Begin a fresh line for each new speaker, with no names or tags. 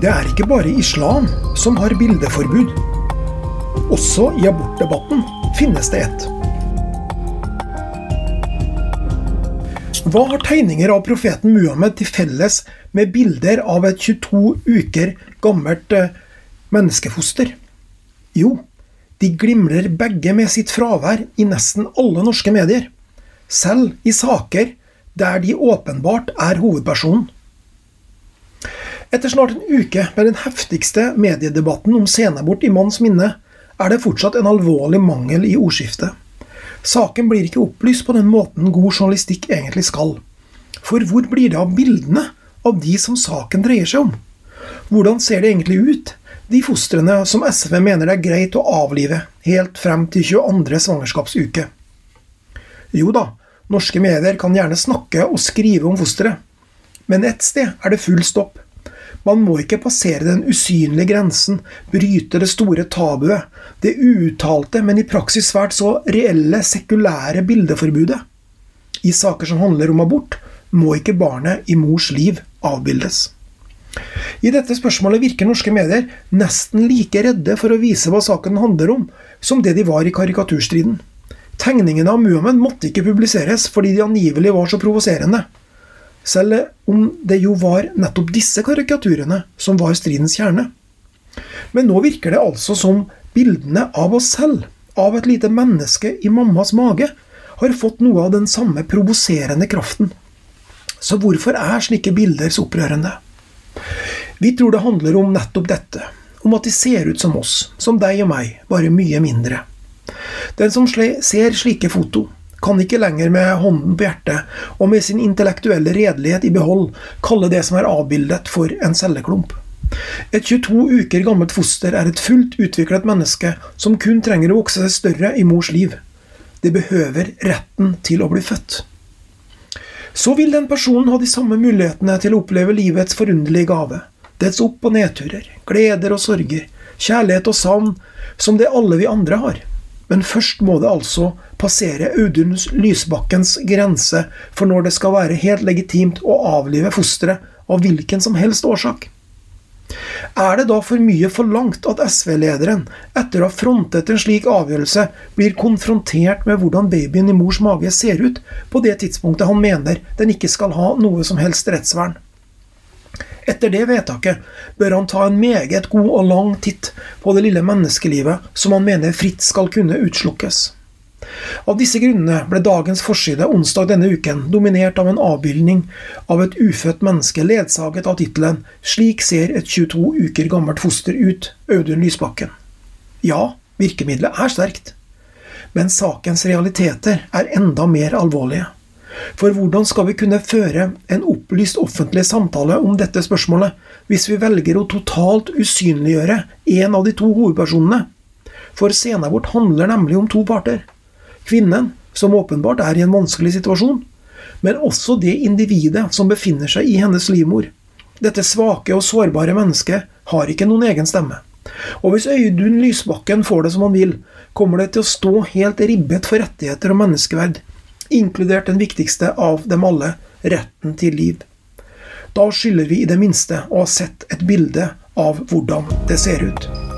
Det er ikke bare islam som har bildeforbud. Også i abortdebatten finnes det et. Hva har tegninger av profeten Muhammed til felles med bilder av et 22 uker gammelt eh, menneskefoster? Jo, de glimrer begge med sitt fravær i nesten alle norske medier. Selv i saker der de åpenbart er hovedpersonen. Etter snart en uke med den heftigste mediedebatten om senabort i manns minne, er det fortsatt en alvorlig mangel i ordskiftet. Saken blir ikke opplyst på den måten god journalistikk egentlig skal. For hvor blir det av bildene av de som saken dreier seg om? Hvordan ser det egentlig ut, de fostrene som SV mener det er greit å avlive helt frem til 22. svangerskapsuke? Jo da, norske medier kan gjerne snakke og skrive om fosteret, men ett sted er det full stopp. Man må ikke passere den usynlige grensen, bryte det store tabuet, det uuttalte, men i praksis svært så reelle, sekulære bildeforbudet. I saker som handler om abort, må ikke barnet i mors liv avbildes. I dette spørsmålet virker norske medier nesten like redde for å vise hva saken handler om, som det de var i karikaturstriden. Tegningene av Muhammed måtte ikke publiseres fordi de angivelig var så provoserende selv om det jo var nettopp disse karikaturene som var stridens kjerne. Men nå virker det altså som bildene av oss selv, av et lite menneske i mammas mage, har fått noe av den samme provoserende kraften. Så hvorfor er slike bilder så opprørende? Vi tror det handler om nettopp dette, om at de ser ut som oss, som deg og meg, bare mye mindre. Den som ser slike foto, kan ikke lenger med hånden på hjertet og med sin intellektuelle redelighet i behold kalle det som er avbildet, for en celleklump. Et 22 uker gammelt foster er et fullt utviklet menneske som kun trenger å vokse seg større i mors liv. Det behøver retten til å bli født. Så vil den personen ha de samme mulighetene til å oppleve livets forunderlige gave, dets opp- og nedturer, gleder og sorger, kjærlighet og savn, som det alle vi andre har. Men først må det altså passere Audun Lysbakkens grense for når det skal være helt legitimt å avlive fosteret av hvilken som helst årsak. Er det da for mye forlangt at SV-lederen, etter å ha frontet en slik avgjørelse, blir konfrontert med hvordan babyen i mors mage ser ut på det tidspunktet han mener den ikke skal ha noe som helst rettsvern? Etter det vedtaket bør han ta en meget god og lang titt på det lille menneskelivet som han mener fritt skal kunne utslukkes. Av disse grunnene ble dagens forside onsdag denne uken dominert av en avbildning av et ufødt menneske ledsaget av tittelen 'Slik ser et 22 uker gammelt foster ut', Audun Lysbakken. Ja, virkemidlet er sterkt, men sakens realiteter er enda mer alvorlige. For hvordan skal vi kunne føre en opplyst offentlig samtale om dette spørsmålet hvis vi velger å totalt usynliggjøre en av de to hovedpersonene? For scenen vårt handler nemlig om to parter. Kvinnen, som åpenbart er i en vanskelig situasjon, men også det individet som befinner seg i hennes livmor. Dette svake og sårbare mennesket har ikke noen egen stemme. Og hvis Øydun Lysbakken får det som han vil, kommer det til å stå helt ribbet for rettigheter og menneskeverd inkludert den viktigste av dem alle, retten til liv. Da skylder vi i det minste å ha sett et bilde av hvordan det ser ut.